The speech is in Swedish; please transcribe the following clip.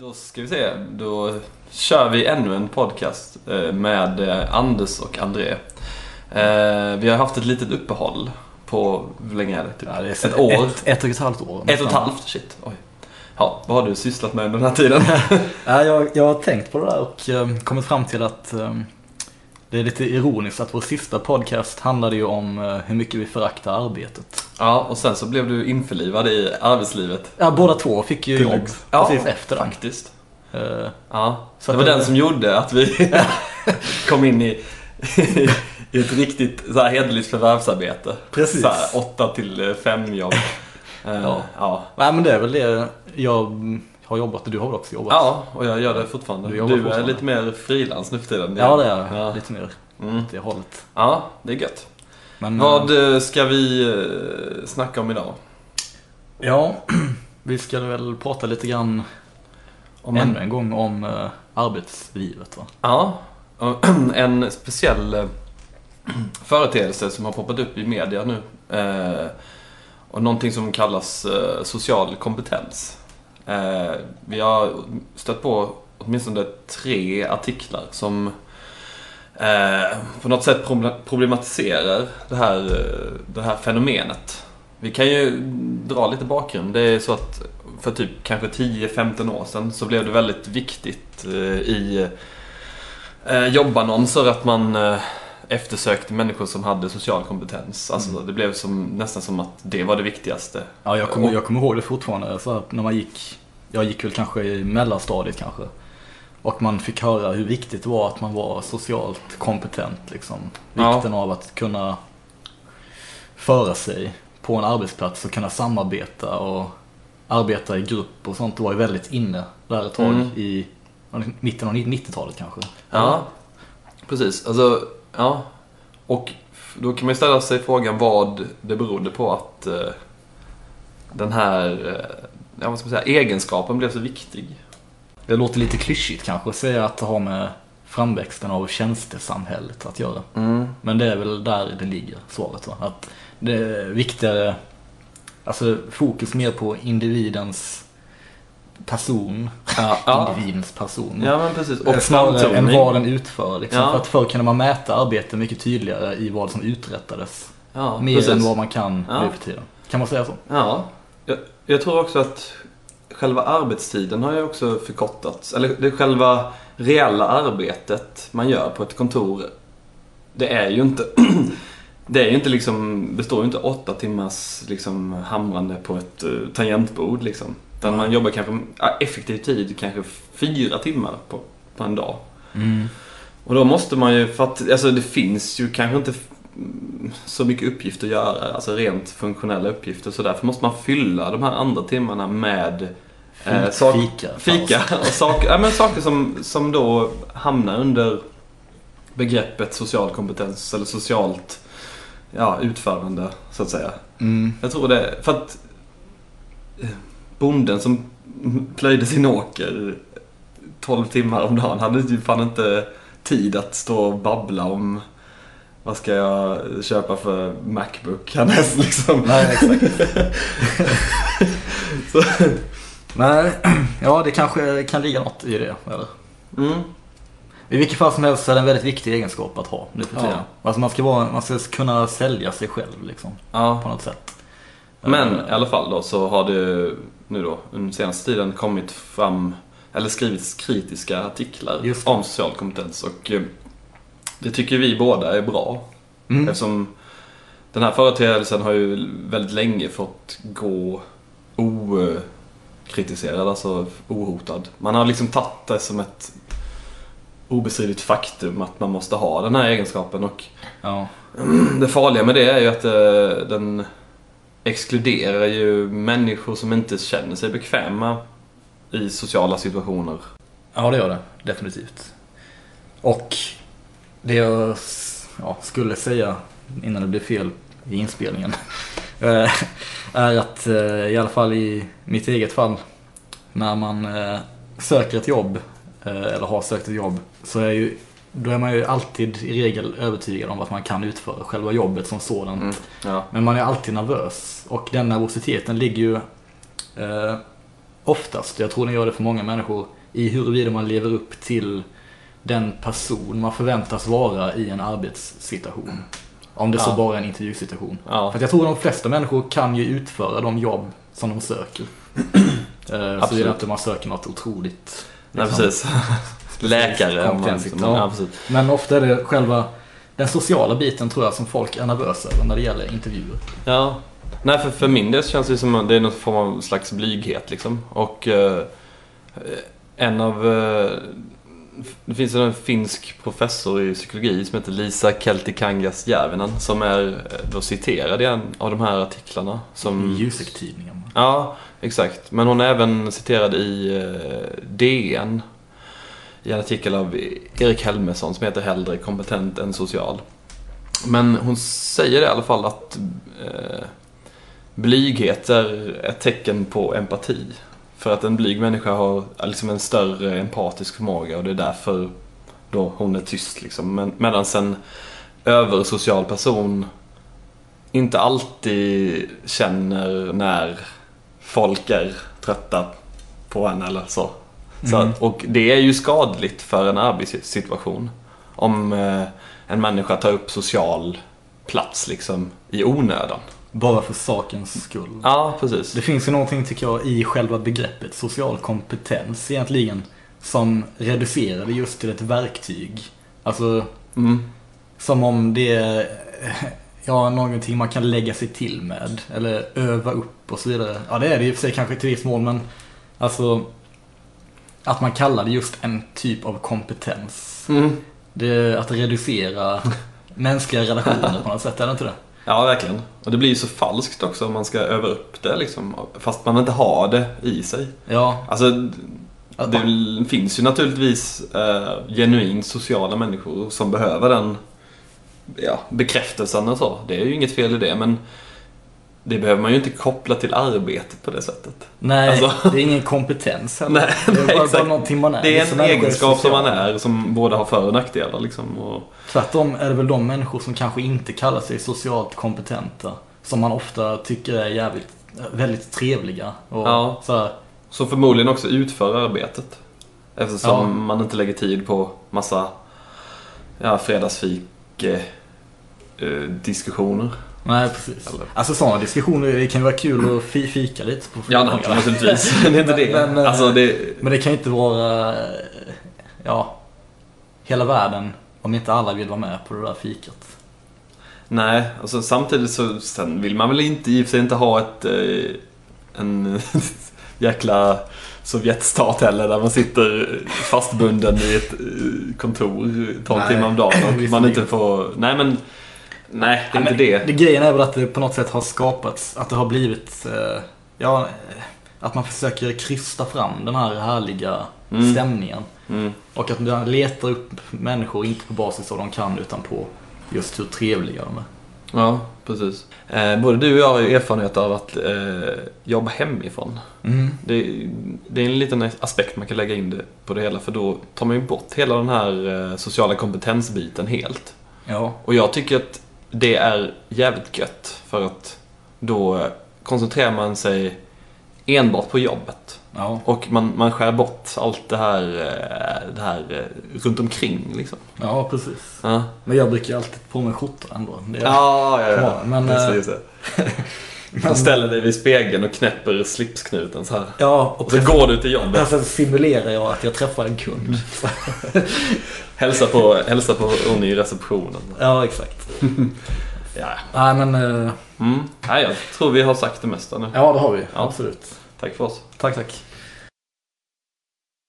Då ska vi se, då kör vi ännu en podcast eh, med eh, Anders och André. Eh, Vi har haft ett litet uppehåll på, hur länge är det? Typ Ja, det är ett år? Ett, ett och ett halvt år. Ett och ett halvt? Shit, oj. Ja, vad har du sysslat med under den här tiden? Ja, jag, jag har tänkt på det där och eh, kommit fram till att eh, det är lite ironiskt att vår sista podcast handlade ju om eh, hur mycket vi föraktar arbetet. ja, och sen så blev du införlivad i arbetslivet. Ja, båda två fick ju jobb Ja, precis efter den. Faktiskt. Eh, Ja, Så det var det- den som gjorde att vi kom in i, i ett riktigt så här hederligt förvärvsarbete. Precis. Så här, åtta till fem jobb. Eh, Ja. ja. Nej men det är väl det jag har jobbat och du har väl också jobbat? Ja, och jag gör det fortfarande. Du Du, är lite mer frilans nu för tiden. Ja det är jag. Ja. Lite mer Mm. åt det hållet. ja, det är gött. Men, Vad eh, ska vi eh, snacka om idag? Ja, vi ska väl prata lite grann Om ännu en gång om eh, arbetslivet va? Ja, en speciell eh, företeelse som har poppat upp i media nu. Eh, och någonting som kallas eh, social kompetens. Eh, vi har stött på åtminstone tre artiklar som eh, på något sätt proble- problematiserar det här, eh, det här fenomenet. Vi kan ju dra lite bakgrund. Det är så att för typ kanske 10-15 år sedan så blev det väldigt viktigt i jobbannonser att man eftersökte människor som hade social kompetens. Alltså det blev som, nästan som att det var det viktigaste. Ja, jag kommer, jag kommer ihåg det fortfarande. Så att när man gick, jag gick väl kanske i mellanstadiet kanske. Och man fick höra hur viktigt det var att man var socialt kompetent. Liksom. Ja. Vikten av att kunna föra sig på en arbetsplats och kunna samarbeta och arbeta i grupp och sånt var ju väldigt inne där ett tag Mm. i mitten av 90-talet kanske. Ja, precis. Alltså, ja. Och då kan man ju ställa sig frågan vad det berodde på att eh, den här eh, ja, vad ska man säga, egenskapen blev så viktig. Det låter lite klyschigt kanske att säga att det har med framväxten av tjänstesamhället att göra. Mm. Men det är väl där det ligger, svaret. Va? Att det är viktigare, alltså fokus mer på individens person. Ja. Individens person. ja, men precis. och Och snarare än vad den utför. Liksom. Ja. För att förr kunde man mäta arbete mycket tydligare i vad som uträttades. Ja, Mer precis. än vad man kan Ja. nu för tiden. Kan man säga så? Ja, jag, jag tror också att själva arbetstiden har ju också förkortats. Eller det själva reella arbetet man gör på ett kontor, det är ju inte Det är ju inte liksom, består ju inte åtta timmars liksom hamrande på ett uh, tangentbord liksom. Utan man jobbar kanske, effektiv tid, kanske fyra timmar på, på en dag. Och då måste man ju, för att alltså det finns ju kanske inte mm, så mycket uppgifter att göra, alltså rent funktionella uppgifter. Så därför måste man fylla de här andra timmarna med eh, sak- fika. fika och saker, ja, men saker som, som då hamnar under begreppet social kompetens eller socialt ja, utförande så att säga. Mm. Jag tror det, för att eh, bonden som plöjde sin åker 12 timmar om dagen hade ju fan inte tid att stå och babbla om vad ska jag köpa för Macbook härnäst liksom. Nej, exakt. Så, Nej, ja det kanske kan ligga något i det. Eller? mm, I vilket fall som helst är det en väldigt viktig egenskap att ha nu för Ja. tiden. Alltså man ska, vara, man ska kunna sälja sig själv liksom, ja. på något sätt. Men Eh, i alla fall då så har det nu då under senaste tiden kommit fram eller skrivits kritiska artiklar om social kompetens och eh, det tycker vi båda är bra. Mm. Eftersom den här företeelsen har ju väldigt länge fått gå okritiserad, alltså ohotad. Man har liksom tagit det som ett obestridligt faktum att man måste ha den här egenskapen och Ja. det farliga med det är ju att eh, den exkluderar ju människor som inte känner sig bekväma i sociala situationer. ja, det gör det. Definitivt. Och det jag ja, skulle säga innan det blev fel i inspelningen eh, är att eh, i alla fall i mitt eget fall när man eh, söker ett jobb eller har sökt ett jobb så är ju då är man ju alltid i regel övertygad om att man kan utföra själva jobbet som sådant. Mm. Ja. Men man är alltid nervös och den nervositeten ligger ju eh, oftast, jag tror den gör det för många människor, i huruvida man lever upp till den person man förväntas vara i en arbetssituation. Om det så Ja. bara är en intervjusituation. Ja. För att jag tror de flesta människor kan ju utföra de jobb som de söker. Eh, Så det är inte man söker något otroligt. Nej, liksom. precis. Läkare. man kompetens, liksom- ja. Men ofta är det själva den sociala biten tror jag som folk är nervösa över när det gäller intervjuer. Ja. Nej, för, för min del känns det som att det är någon form av slags blyghet liksom. Och eh, en av... Eh, det finns en finsk professor i psykologi som heter Lisa Keltikangas Järvinen som är eh, då citerad i en av de här artiklarna. Som, I Jusek-tidningen. Ja, exakt. Men hon är även citerad i eh, DN. I en artikel av Erik Helmersson som heter Hellre kompetent än social. Men hon säger i alla fall att eh, blyghet är ett tecken på empati. För att en blyg människa har liksom en större empatisk förmåga och det är därför då hon är tyst. Liksom. Men, medan en översocial person inte alltid känner när folk är trötta på en eller så. så Mm. att, och det är ju skadligt för en arbetssituation. Om eh, en människa tar upp social plats liksom i onödan. Bara för sakens skull. Ja, precis. Det finns ju någonting tycker jag i själva begreppet social kompetens egentligen. Som reducerar det just till ett verktyg. Alltså Mm. som om det är ja, någonting man kan lägga sig till med. Eller öva upp och så vidare. Ja det är det i och för sig kanske till viss mån men alltså att man kallar det just en typ av kompetens. Mm. Det att reducera mänskliga relationer på något sätt, är det inte det? Ja, verkligen. Och det blir ju så falskt också om man ska öva upp det liksom. Fast man inte har det i sig. Ja, Alltså, det finns ju naturligtvis eh, genuint sociala människor som behöver den ja, bekräftelsen och så. Det är ju inget fel i det, men det behöver man ju inte koppla till arbetet på det sättet. nej, Alltså- det är ingen kompetens heller. Nej, det är nej, bara, bara någonting man är. Det är en människor egenskap som man är som både har för och nackdelar liksom. Och, Tvärtom är det väl de människor som kanske inte kallar sig socialt kompetenta. Som man ofta tycker är jävligt, väldigt trevliga. Och Ja. så här, som förmodligen också utför arbetet. Eftersom Ja. man inte lägger tid på massa ja, fredagsfik eh, eh, diskussioner. Nej precis. Eller- Alltså sådana diskussioner, det kan ju vara kul att fi- fika lite på Ja, naturligtvis. det är inte det. Men, men, alltså, det Men det kan ju inte vara, ja, hela världen om inte alla vill vara med på det där fikat. Nej, alltså samtidigt så sen vill man väl inte i sig inte ha ett eh, en jäkla Sovjetstat heller där man sitter fastbunden i ett eh, kontor 12 Nej, timmar om dagen och man inte får... Nej men... Nej, det är inte det. det. Grejen är väl att det på något sätt har skapats, att det har blivit, eh, ja, eh, att man försöker krysta fram den här härliga Mm. stämningen. Mm. Och att man letar upp människor, inte på basis av vad de kan, utan på just hur trevliga de är. Ja, precis. Eh, både du och jag har ju erfarenhet av att eh, jobba hemifrån. Mm. Det, det är en liten aspekt man kan lägga in det på det hela för då tar man ju bort hela den här eh, sociala kompetensbiten helt. Ja, Och jag tycker att det är jävligt gött för att då eh, koncentrerar man sig enbart på jobbet. ja, Och man, man skär bort allt det här, eh, det här eh, runt omkring liksom. ja precis. Ja, Men jag brukar alltid på mig skjorta ändå. Det är, ja, ja. ja. Men, Just det, just det. Man ställer dig vid spegeln och knäpper slipsknuten så här. Ja, och Och så går du till jobbet. Sen simulerar jag att jag träffar en kund. Hälsa på, hälsa på hon i receptionen. Ja, exakt. Ja. Nej, men eh, Mm. Nej, jag tror vi har sagt det mesta nu. ja, det har vi. Ja. Absolut. Tack för oss. Tack, tack.